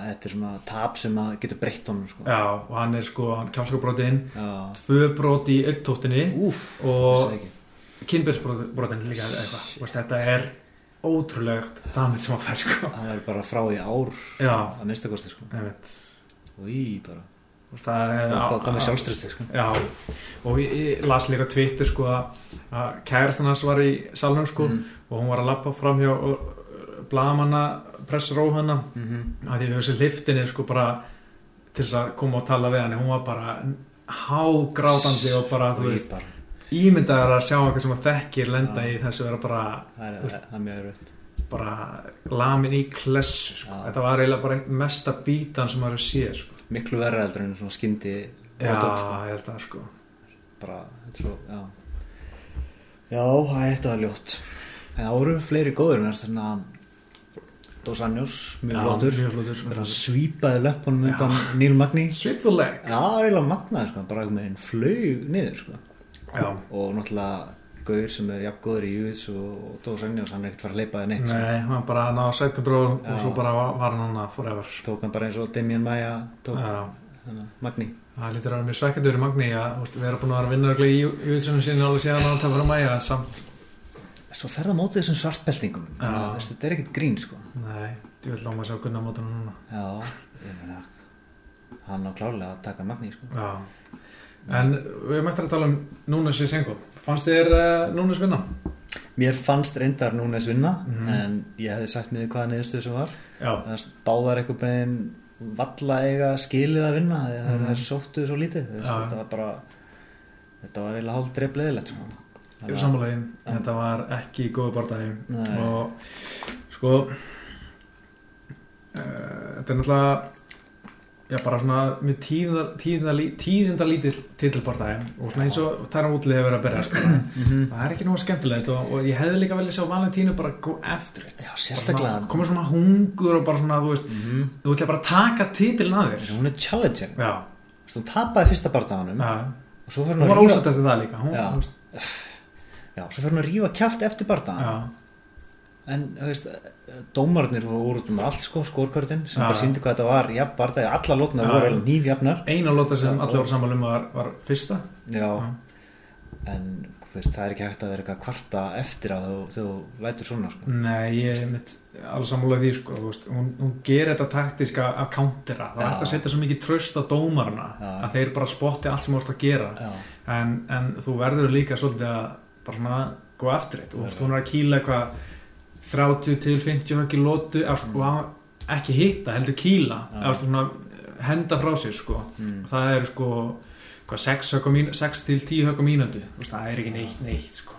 er tap sem að getur breytt honum sko. Já, og hann er sko, hann kjálfrúbróti inn já. tvö brot í augtóttinni úf, og kynbjörnsbrotin líka eitthvað, þetta er ótrúlegt damage sem að fær sko hann væri bara frá í ár Já, að minnsta kosti sko. og í bara, það er með sjálfströsti sko. Og ég, ég las líka á Twitter sko að, kærastan hans var í salnum sko mm. og hún var að lappa fram hjá blagamanna pressró hana mm -hmm. að því þessi liftinni sko bara til þess að koma og tala við hann hún var bara hágrátandi og bara þú veist bara ímyndaður að sjá eitthvað sem að þekkir lenda í þessu vera bara, það er, veist. það er mjög erfitt. bara lamin í klessu sko. Þetta var eiginlega bara eitt mesta bítan sem maður sé sko. miklu verra heldur en svona skyndi já, sko. ég held að sko. Bara, þetta er svo, já. Já, það er þetta ljótt. En það voru fleiri góður en svona Dos Anjos, mjög flottur. hann svípaði löpunum undan Neil Magni the leg. Já, eiginlega magnaði sko, bara með einn flög niður sko. Já, og náttúrulega Gaur sem er jafn góður í Júðs og, Dos Anjos, hann er ekkert fara að leipa þið neitt sko. nei, hann bara náða side control Já. og svo bara var var hann hann forever tók hann bara eins og Damien Maia tók Magni það lítur að vera mjög svekkjandur í Magni að við erum búin að vera að vinna í útsynum síðan alveg síðan að hann tapar að mæja samt, Svo ferða mótið þessum svartbeltingum þetta er ekkert grín sko. nei, þú vil láma að sjá Gunnar mótunum núna Já, ég meina hann á klárlega að taka Magni sko. En við eftir að tala um Núnes Senko fannst þér uh, Núnes vinna? Mér fannst reyndar núnes vinna Mhm. en ég hefði sagt með hvaða niðurstöðu sem var báðar einhvern veginn valla eiga skilið að vinna því að Mhm. það er sóttu svo lítið veist, þetta var bara þetta var eiginlega hálf dreifleðilegt sko. ég er sammálaðin þetta var ekki góðu bardagi Nei. og sko uh, þetta er náttúrulega já bara svona með tíðinda, tíðinda, tíðinda lítill titilbardagi og svona eins og Tæra Útli hefur verið að berja sko. Mhm. það er ekki náttúrulega skemmtilegt og, og ég hefði líka velið sjá Valentínu bara after it. Já, sérstaklega. Bara svona- hungur og bara svona þú veist, Mhm. þú ætla bara að taka titilin að þér. Hún er challenging. Já, Þú veist, hún tapaði fyrsta barndaganum já, og svo fyrir hún hún var ósett eftir það líka. Hún, Já. veist, já, svo fyrir hún að rífa kjaft eftir já, en veist, dómarnir voru út um allt sko, skórkvörðin sem bara síndi hvað þetta var jafn bardagi, alla lótnar Já. voru nýfjafnar eina lóta sem allir voru saman um var, var fyrsta. Já, Já. en veist, það er ekki hægt að vera eitthvað kvarta eftir að þú, lætur svona sko. Nei, ég er mitt alveg sammálaði því sko, veist, hún, hún gerir þetta taktíska að countera, það er að setja svo mikið tröst á dómarna Já. að þeir bara spotti allt sem ert að gera. En, en þú verður líka svolítið að bara svona go after it. Og þú er að kýla eitthvað 30 til 50 höggi lótu og ekki hitta, heldur kýla. Já. eða svona henda frá sér sko. Mm. það eru sko hvað, 6, högg á mín, 6 til 10 högg á veist, það er ekki neitt neitt sko.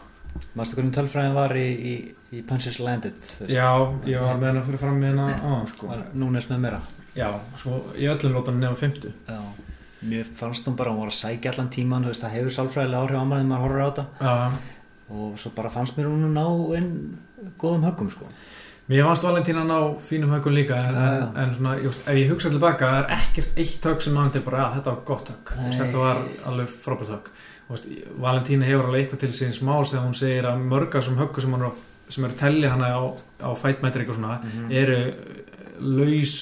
Mástu hvernig tölfræðin var í, í, í Punches Landed? Já, ég var með hennar fyrir fram með hennar sko. Núnes með meira? Já, svo í öllum lótanum nefnum 50 Já, mér fannst hún bara, hún var að sækja allan tíman, veist, það hefur sálfræðilega áhrif á maður þegar maður horfir á þetta. Já, og svo bara fannst mér hún að ná inn góðum höggum, sko. mér fannst Valentína ná fínum höggum líka en, Já, já. en, svona, just, ef ég hugsa tilbaka það er ekkert eitt högg sem mann til bara að þetta var gott högg þetta var alveg frábært högg Valentína hefur alveg eitthvað til síns máls þegar hún segir að mörg af þessum höggu sem, er að- sem eru að tellja hana á, á fætmetrik og svona Mhm. eru laus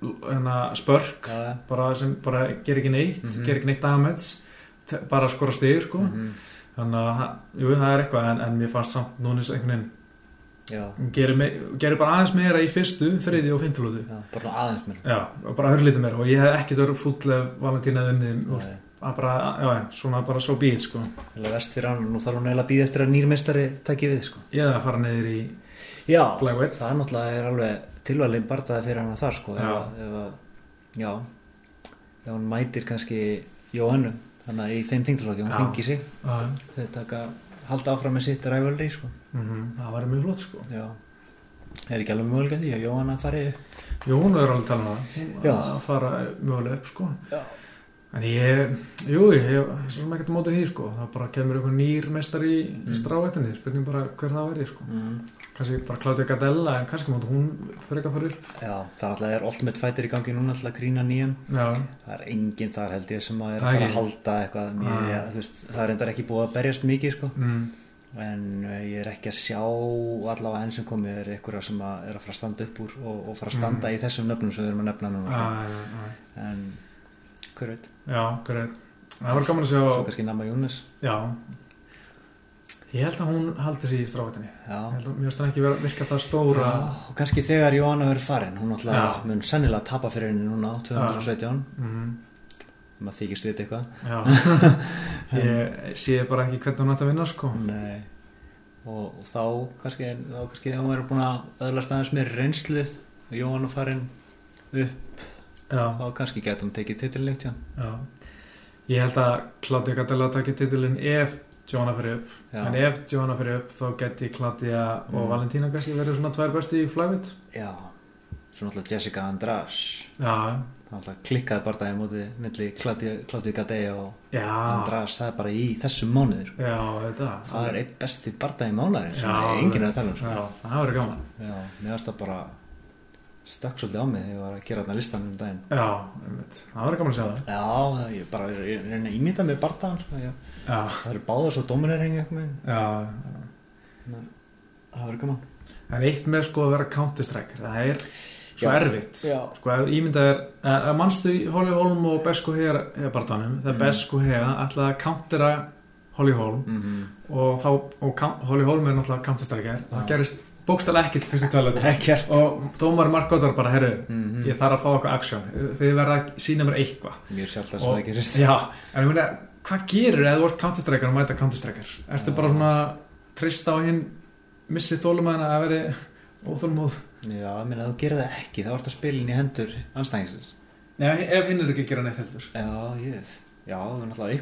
hana, spörk já. bara sem bara ger ekki neitt Mhm. ger ekki neitt damage bara skora stig sko Mhm. þannig að jú, það er eitthvað en, en mér fannst samt núnis einhvern veginn gerir, me, gerir bara aðeins meira í fyrstu þriði og fimmtulótu já, bara aðeins mér. já, bara örlítið meira og ég hef ekkert verið fúll ef Valentína unnið að bara, já, já, svona bara svo býð sko. Vest fyrir hann, nú þarf hún eiginlega að býða eftir að nýrmeistari taki við, sko. ég er að fara neyður í Já, Flyweight. það er náttúrulega alveg tilvalið bardaði fyrir hann þar, sko. ef Já. að- ef að- já, ef hann mætir kannski Jóhannu, þannig að í þeim þingtalokki, hún Já. þingi sig, að, taka, halda áfram með sitt rivalry, sko. mm það var mjög flott sko. Já, er ekki alveg mögulega því að Jóhanna fari hún er alveg talað að fara mögulega upp sko. Já. En ég, jú, ég hef svo sem ekkert á móti því, sko. Það bara kemur einhver nýr mestar í, Mm. í strávættinni, spurning bara hver það verði, sko. mm. Kannski bara Claudia Gardella, en kannski móti hún fyrir eitthvað fyrir upp. Já, það er alltaf er Ultimate Fighter í gangi núna alltaf að grína nýjan það er enginn þar held ég sem að er að fara ekki. að halda eitthvað Mér, Ah. ég, veist, það er endar ekki búið að berjast mikið sko. mm, en uh, ég er ekki að sjá allavega enn sem komið er einhverja sem að er að fara að standa upp úr og, og fara að standa Mm. í þessum nöfnum sem við erum að nefna núna sko. að, að, en hver veit, já, er, það var gaman að sjá, svo kannski Nama Jónis já, ég held að hún haldi sig í strávættinni. Já, Ég held að finnst hann ekki virka það stóra, Já, og kannski þegar Jóhanna verður farin hún alltaf mun sennilega tapa fyrir henni núna á 217 mm, maður þykist við eitthvað. Já, ég sé bara ekki hvernig hún ætti að vinna, sko. Nei. og, og þá kannski þá kannski hún verður búin að öðlast aðeins meir reynslu. Og Jóhanna farin upp þá kannski getur hún tekið hjá já. Ég held að Claudia Gardella takki titilin ef Johanna fyrir upp. Já. En ef Johanna fyrir upp, þá geti og Mm. Valentína kannski verið svona tvær besti í flyweight. Já, svo náttúrulega Jessica András Já, það náttúrulega klikkaði bardagi múti milli Claudio Gadea og já, András það er bara í þessum mánuður já, þetta. það er einn besti bardagi mánuður sem enginn er að tala um sko. Já, það verður gaman. Já, mér varst það bara stökk svolítið á mig þegar ég var að gera þarna listan um daginn Já, það verður gaman að sjá það. Já, ég bara ég reyna að ímynda með bardagan sko. það eru báðar svo dominering það verður gaman En eitt með sko að vera counter-striker, það er svo Já. erfitt. Já. Sko, ef ímyndað er, að að mannstu í Holly Holm og Besko Hega barndanum, þegar Mm. Besko Hega ætlaði að countera Holly Holm mm -hmm. og þá, og Holly Holm er náttúrulega counter-striker, Já. það gerist bókstælega ekkert fyrst í tvælega. ekkert Og dómar Mark Goddard bara, herru, mm ég þarf að fá eitthvað aksjón, þið verða að sína mér eitthvað. mjög sjálf að Og- það gerist Já, en ég meina, hvað gerir ef þú ert counter-striker og mæta counter-striker? Ertu Já. bara svona trista á hinn missi þólumæðina að veri óþólumóð? Já, ég meina, þú gerir það ekki, þá ertu að spila inn í hendur anstæðingsins. Nei, ef hinn er ekki að gera neitt heldur. Já, ég, já, það er náttúrulega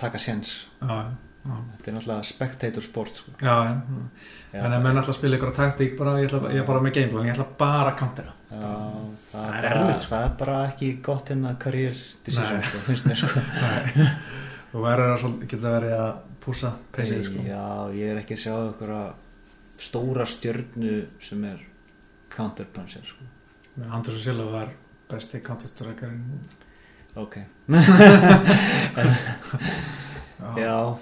taka séns. Þetta er náttúrulega spectator sport, sko. já, já. Já, En ef menn ætla að spila ykkur taktík bara, ég, ætla, ég er bara með gameplan, ég ætla bara að countera. já það, Það er bara, erfitt, sko. það er bara ekki gott hérna career decision, sko, finnst mér, sko. Þú verður að geta verið að púsa peysið, sko. Já, ég er ekki að sjá ykkur stóra stjörnu sem er counterpuncher, sko. Og Silva var besti counter-strikerinn. Ok.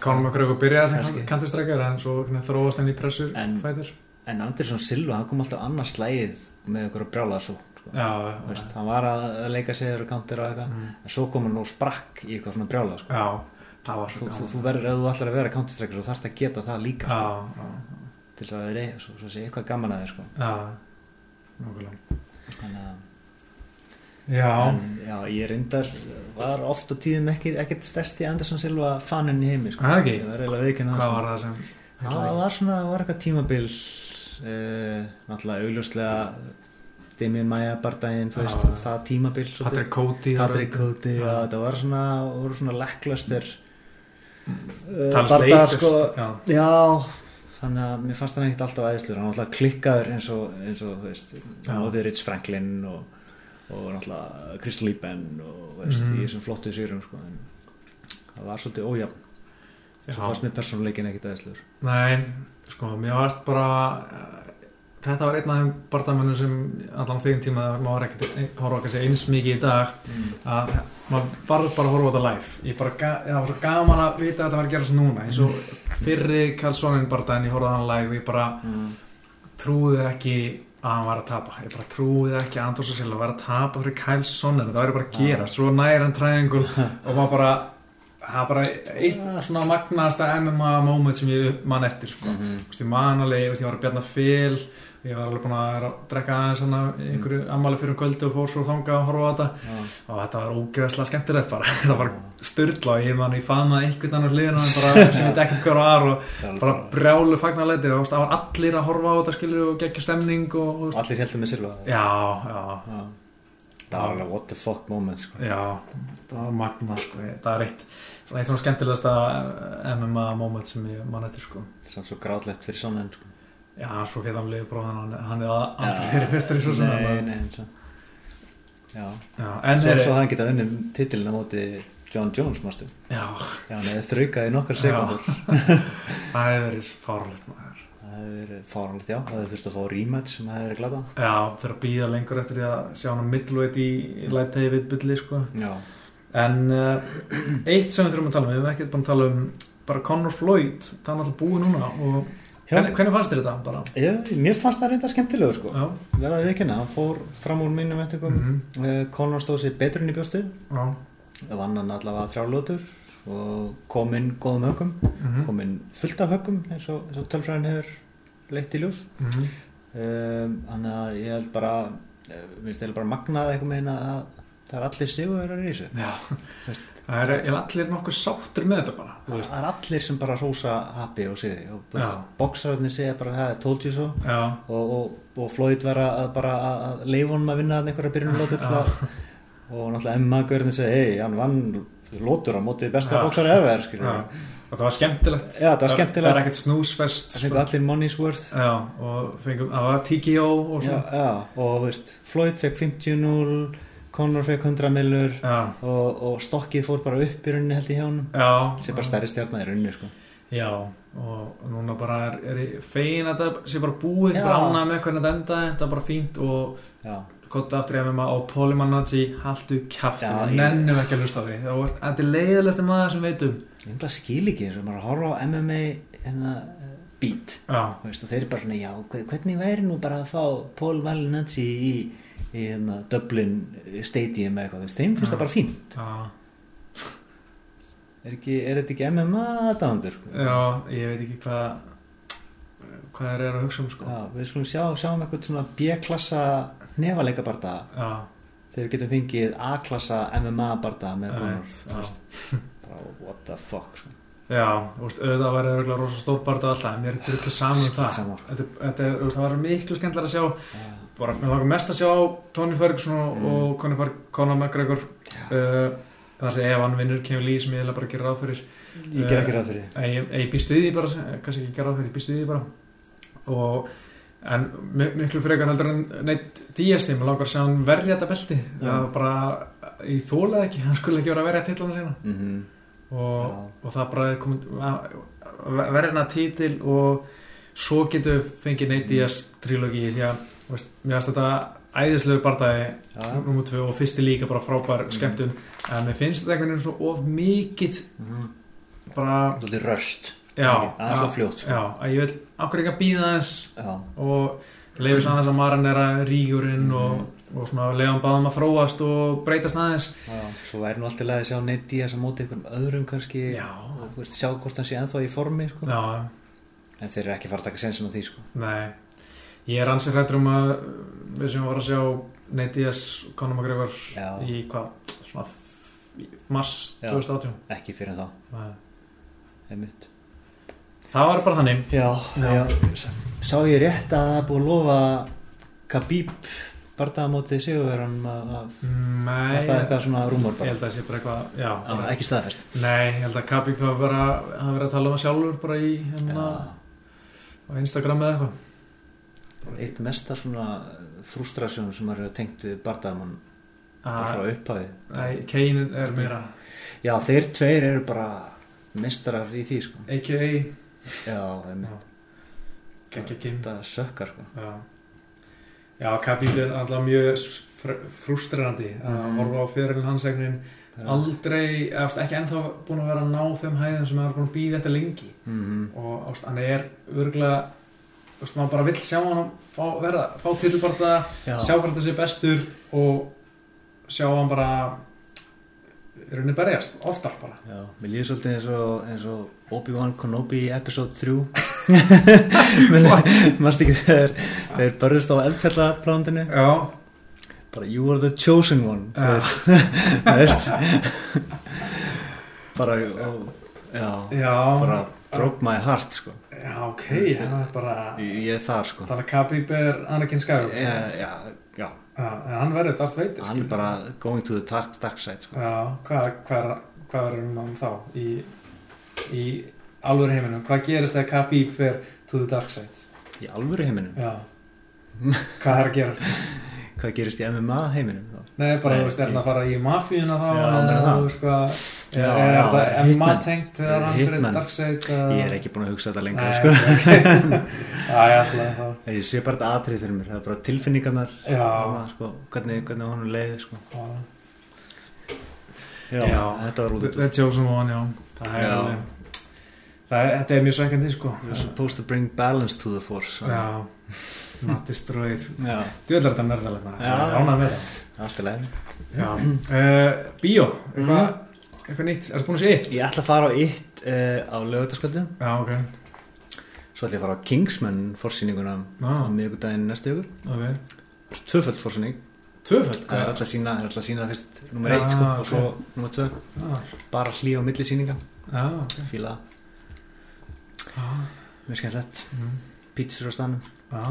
Conor McGregor byrjaði sem counter-striker en svo hvernig þróast henni í pressur En-. En Andersson Silva, hann kom alltaf annars slægið með ykkur að brjála svo sko. Þú hann var að leika sig og counter og eitthvað Mm. en svo kom hann og sprakk í eitthvað svona brjála sko. Þú, þú, þú verður, ef þú ætlar að vera counterstrekker svo þarfst að geta það líka sko, til þess að það er eitthvað gaman að þér sko. já, nákvæmlega. Þannig að Já, en, já, ég reyndar var oft á tíðum ekki, ekkert stærsti Andersson Silva faninn í heimi sko. Það ekki? Ég var eiginlega viðkynna hvað var það sem... Já, það var svona, það var eitthvað tímabil uh, náttúrulega augljóslega Damien Maia bardaginn, það tímabil. Patrick Cody þetta var svona svona lackluster uh, Talast bardagar, sko, Já, já þannig að mér fannst hann ekkert alltaf æðislur hann var alltaf klikkaður eins og, eins og þú veist, hann átti Rich Franklin og, og náttúrulega Chris Lieben og þú veist, Mhm. í þessum flottu sýrum sko, en það var svolítið ójafn. Svo fannst mér persónuleikin ekkert æðislur Nei, sko, mér varst bara þetta var einn af þeim bardamönnum sem allan þeim tíma maður ekkert horfa kannski eins mikið í dag að maður var bara að horfa á þetta live. Bara, það var svo gaman að vita að þetta var að gerast núna eins og fyrri Karlssonin bardaðin ég horfði á hann live og ég bara mm. trúði ekki að hann var að tapa. Ég bara trúði ekki að Andrós og Silva var að tapa fyrir Karlssonin, þetta væri bara að gera. Svo nær hann træðingul og maður bara það er bara eitt svona magnaðasta MMA moment sem ég man eftir sko. Mm -hmm. Þú veist, ég man alveg, ég, veist, ég var að bjarna fyl ég var alveg búin að að drekka aðeins einhverju ammali fyrir um kvöldi og fór svo þangað að horfa á þetta. Og þetta var ógeðslega skemmtilegt bara. Það var styrla og ég man ég faðmaði einhvern annar og bara sem ég ekki hver var og bara brjálu fagnarleiti það var allir að horfa á þetta skilur og geggja stemning og, og allir heldur með Silva. Já, já, Já. það var alveg what the fuck moment sko. já það var magna sko, það er eitt eitt svona skemmtilegasta MMA moment sem ég man eftir sko. Er svo grátlegt fyrir svona sko. Já, svo fyrir hann liður bróðan hann, hann er aldrei fyrir festari svo svona Nei, nei, eins og Já, Já, en svo, er, svo hann geta unnum titilin á móti John Jones, mástu já, Já, hann hefði þraukað í nokkar sekundur það hefur verið fárlegt maður. Það hefði verið fáranlegt, já, það hefði þurft að fá rematch sem hefði verið glada Já, þeir að býða lengur eftir að sjá hann middleweight í, í lætegi við bulli sko. Já, En uh, eitt sem við þurfum að tala um, við hefum ekkert búin að tala um bara Conor Floyd, það er náttúrulega búið núna og hvernig, hvernig fannst þér þetta bara? ég, Mér fannst það reynda skemmtilegu sko. Verðaði við ekki hann fór fram úr mínum mm. -hmm. Conor stóð sér betur inn í bjóstu já, vann hann allavega þrjá lótur og kom inn góðum högum mhm, kom inn fullt af högum eins og, og tölfræðin hefur leitt í ljós. Mhm, um, þannig að ég held bara minnst ég held bara magnað eitthvað meina að það er allir sigurverðar í þessu. Já. Það er, er allir nokkuð sáttur með þetta bara, veist. Það er allir sem bara rósa happy og sigri. Já. bóksararnir segja bara það er told you so. Já, og, og, og Floyd vera að bara að, leifa honum að vinna að einhverja byrjunum lótur til að og náttúrulega Emma Görðin segi hei, hann vann lótur á móti besta Já. bóksari ever skilur já, við. og það var skemmtilegt. Já, það var skemmtilegt. Það er ekkert snúsfest það fengu allir money's worth. Já, og fengum, það var TKO og já, svona. já, og veist, Floyd fekk 50-0 Conor fekk 100 millur og, og stokkið fór bara upp í rauninni held í hjá já, sem bara stærri stjarnar í rauninni sko. Já, og núna bara er, er fegin að þetta sé bara búið, ánað með hvernig þetta endaði, þetta er bara fínt og já, gott aftur ég með maður kjafti, Já, við ég- nennum ekki að hlusta á því. Það þetta er leiðilegsti maður sem veitum ég bara skil ekki eins og maður horfa á MMA hérna, beat. Og þeir eru bara svona, já, hve- hvernig væri nú bara að fá Paul Malignacci í, í hérna, Dublin Stadium eða eitthvað, þeim finnst Já. það bara fínt já, er, ekki, er þetta ekki MMA aðdándur sko? já, ég veit ekki hvað hvað þeir eru að hugsa um sko já, við skulum sjá, sjáum eitthvað svona B-klassa nefaleika barða Já, þegar við getum fengið A-klassa MMA barða með bara what the fuck sko. Já, auðvitað var það rosa stór og alltaf, mér er drullu saman um það. Þetta, þetta, er- það var miklu skemmtilega að sjá Já. Bara, mér langar mest að sjá Tony Ferguson Mm. og Conor, Conor McGregor. Uh, það sé ef hann vinnur Kevin Lee sem ég vil bara gera ráð fyrir. Ég ger ekki ráð fyrir. Því ég, ég, býst við því bara, kannski ekki gera ráð fyrir ég býst við því bara. Og en mi- miklu frekar heldur en neitt því, mér langar að sjá hann verja þetta belti. Það bara, ég þólaði ekki hann skulle ekki vera að verja titlana sína. Mm -hmm. og, og það bara er komið verðina títil og svo getum við fengið Nate Diaz trilógi því að veist, mér finnst þetta æðislegu bardagi já, nummer 2 og fyrsti líka bara frábær Mm. skemmtun en mér finnst þetta einhvern veginn svo of mikið mm bara, -hmm. röst það er svo fljótt sko. já, að ég vil okkur ekki að býða þess og leifis aðeins að marinera rígurinn Mm. og, og svona leiðan báðum að þróast og breytast aðeins já, svo væri nú alltaf að sjá Nate Diaz að móti einhverjum öðrum kannski já, og veist, sjá hvort hann sé ennþá í formi sko. en þeir eru ekki að fara að taka sensin á því sko. Nei, ég er ansið hrættur um að við sem var að sjá Nate Diaz, Conor McGregor í hvað, svona mars Já. 2018 ekki fyrir þá. Nei. Það var bara þannig. Já, Já. sá ég rétt að það búið að lofa Khabib bardaðamótið sigurverðan að Nei, það eitthvað svona rúmur ég bara held að það sé bara eitthvað já, bara, ekki staðfest. Nei, ég held að Khabib hafa verið að tala um það sjálfur bara í hérna á Instagram eða eitthvað eitt mesta svona frustrasjón sem hefur tengt við bardaðamann bara Ah, frá upphafi. Nei, Kane er meira já, þeir tveir eru bara mestrar í því sko. A.k.a. já, Kim þetta sökkar sko. Já, já Khabib er alltaf mjög fr- frústrerandi að Mhm. horfa á fyrirlin hans egnin aldrei, veist, ekki ennþá búin að vera að ná þeim hæðin sem er búin að býða þetta lengi. Mm og veist, hann er örgulega veist, maður bara vill sjá hann fá, verða, fá titubarta, já, sjá hvað þetta sé bestur og sjá hann bara í rauninni berjast, oftar bara. Já, mér líður svolítið eins og, eins og Obi-Wan Kenobi episode 3 mannst ekki þegar þeir börðust á eldfjallaplándinu Já, bara you are the chosen one þú veist, þú bara ó, já, já, bara broke my heart sko. Já ok, hann er bara ég, er þar sko. Þannig að Khabib er Anakin Skywalker. Já, já, já, en hann verður Darth Vader hann er bara going to the dark, dark side sko. Já, hvað, er- hvað er um hann þá? Í, í alvöru heiminum hvað gerist þegar Khabib fer to the dark side? Í alvöru heiminum Já. Hvað er að gerast? hvað gerist í MMA heiminum þá Nei, bara, þú veist, er hann að fara í mafíuna þá Já, eða, meina það. hvað Já, Er er já, þetta Hitman. MMA tengt þegar hann fyrir. Darkseid ég er ekki búin að hugsa þetta lengur Nei, sko. Já, ég ætla að þá ég sé bara þetta atrið fyrir mér það er bara tilfinningarnar þarna, sko, hvernig, hvernig honum leiði sko. já já, þetta var út The Chosen One, já Það er Það er, þetta er mjög svekkandi, sko. You're supposed to bring balance to the force Já, not destroyed. Ætlar þetta nörðalega Já. Rána með það. Allt í lagi. Já. Uh, Bíó, eitthvað eitthvað nýtt? Ertu búin að sé eitt? ég ætla að fara á eitt uh, á lögutaskvöldu Já, ok. Svo ætla ég að fara á Kingsman forsýninguna Já. á miðvikudaginn næstu ykkur Ok. Tvöföld forsýning. Tvöföld, það er alltaf sína, er alltaf sína það fyrst nummer Já, eitt sko, ok. og svo nummer tvö. Já, bara hlý á milli síninga já, ok. Fíla Já, mjög skemmtilegt. Mm. pítsur á stanum já,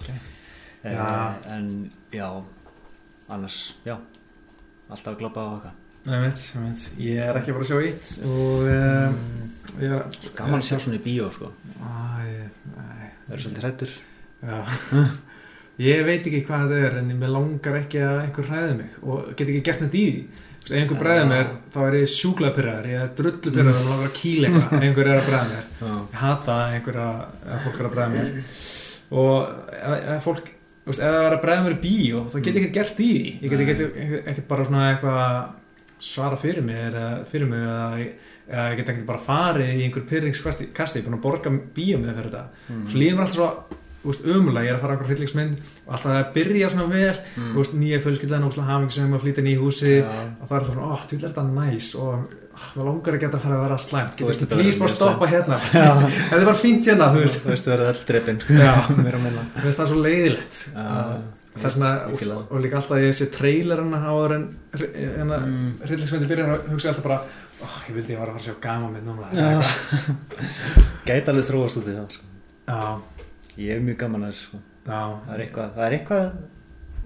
ok Eh, Já. en já annars, já. Alltaf að gloppa á okkar. Ég Ég er ekki bara að sjá eitt Og um, ég er gaman að sjá svona í bíó sko. Nei það er svolítið hrættur Ég veit ekki hvað þetta er en mér langar ekki að einhver hræði mig og get ekki gert neitt í því einhver bræði mér, þá er ég sjúklega pyrraður ég er drullu pyrraður og mér langar að kýla eitthvað ef einhver er að bræða mér. Ég hata einhver að, að fólk er að bræða mér. Og ef, fólk ef það er að bræða mér í bíó þá get ég ekkert gert í því. Ég get ekkert, bara svona eitthvað svara fyrir mig eða fyrir mig eða, eða ég get ekkert bara farið í einhver pyrringskasti, ég er búin að borga bíó með fyrir þetta. Mm. svo líður mér alltaf svo þú veist, umulega, ég er að fara á einhver hryllingsmynd og alltaf það byrja svona vel Mm. þú veist, nýja fjölskyldan og hafing sem að flytja nýja húsi Já. og það er svona, ó, þú vil þetta næs og ó, mér langar að geta að fara að vera slæmt. Þú veist, please bara stoppa hérna. Þetta er bara fínt hérna, þú veist. Þú veist þú verður all að minna. Mér finnst það svo leiðilegt. Það er svona, og, það. líka alltaf ég sé trailerina áður en hérna, Mm. hryllingsmyndi byrjar að hugsa alltaf bara ég vildi ég var að fara að sjá gama Já. gæti alveg þróast út í það sko. Ég hef mjög gaman að sko. það er eitthvað það er eitthvað,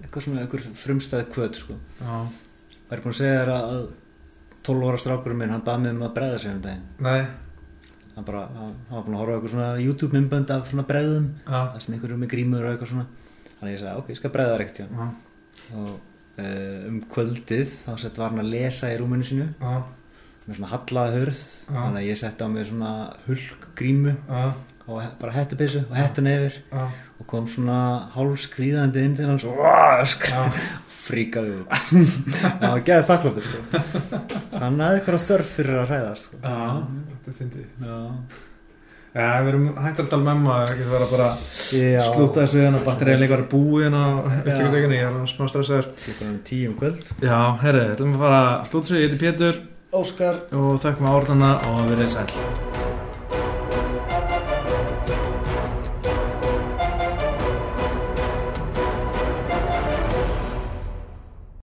eitthvað svona einhver frumstæð kvöt sko. það er búin að segja þér að 12 ára strákurinn minn, hann bað mig um að bregða sig um daginn. Nei, hann bara, hann var búin að horfa eitthvað svona YouTube myndbönd af svona bregðum það sem einhverjum með grímur og eitthvað svona. Þannig ég sagði, ok, ég skal bregða þér ekkert já, og uh, um kvöldið þá sett var hann að lesa í rúminu sínu. Já, með svona hallaða hurð. Já. þannig að ég sett á mig svona hulk grímu já, og bara hettupeysu og hettun yfir já, og kom svona hálf skrýðandi inn til hans. Og já. fríkaði það var geðið þakkláttur sko. þannig að eitthvað þörf fyrir að hræðast sko. Já, þetta finnst ég. Já, við erum hættur að tala með maður ekki vera bara að slúta þessu hérna batterið líka að búi hérna ég er smá stressaður. Klukkan um um kvöld. Já, herri, þetta er að fara að slúta sig, ég heiti Pétur. Óskar. Og þakkum að orðana og við erum sæl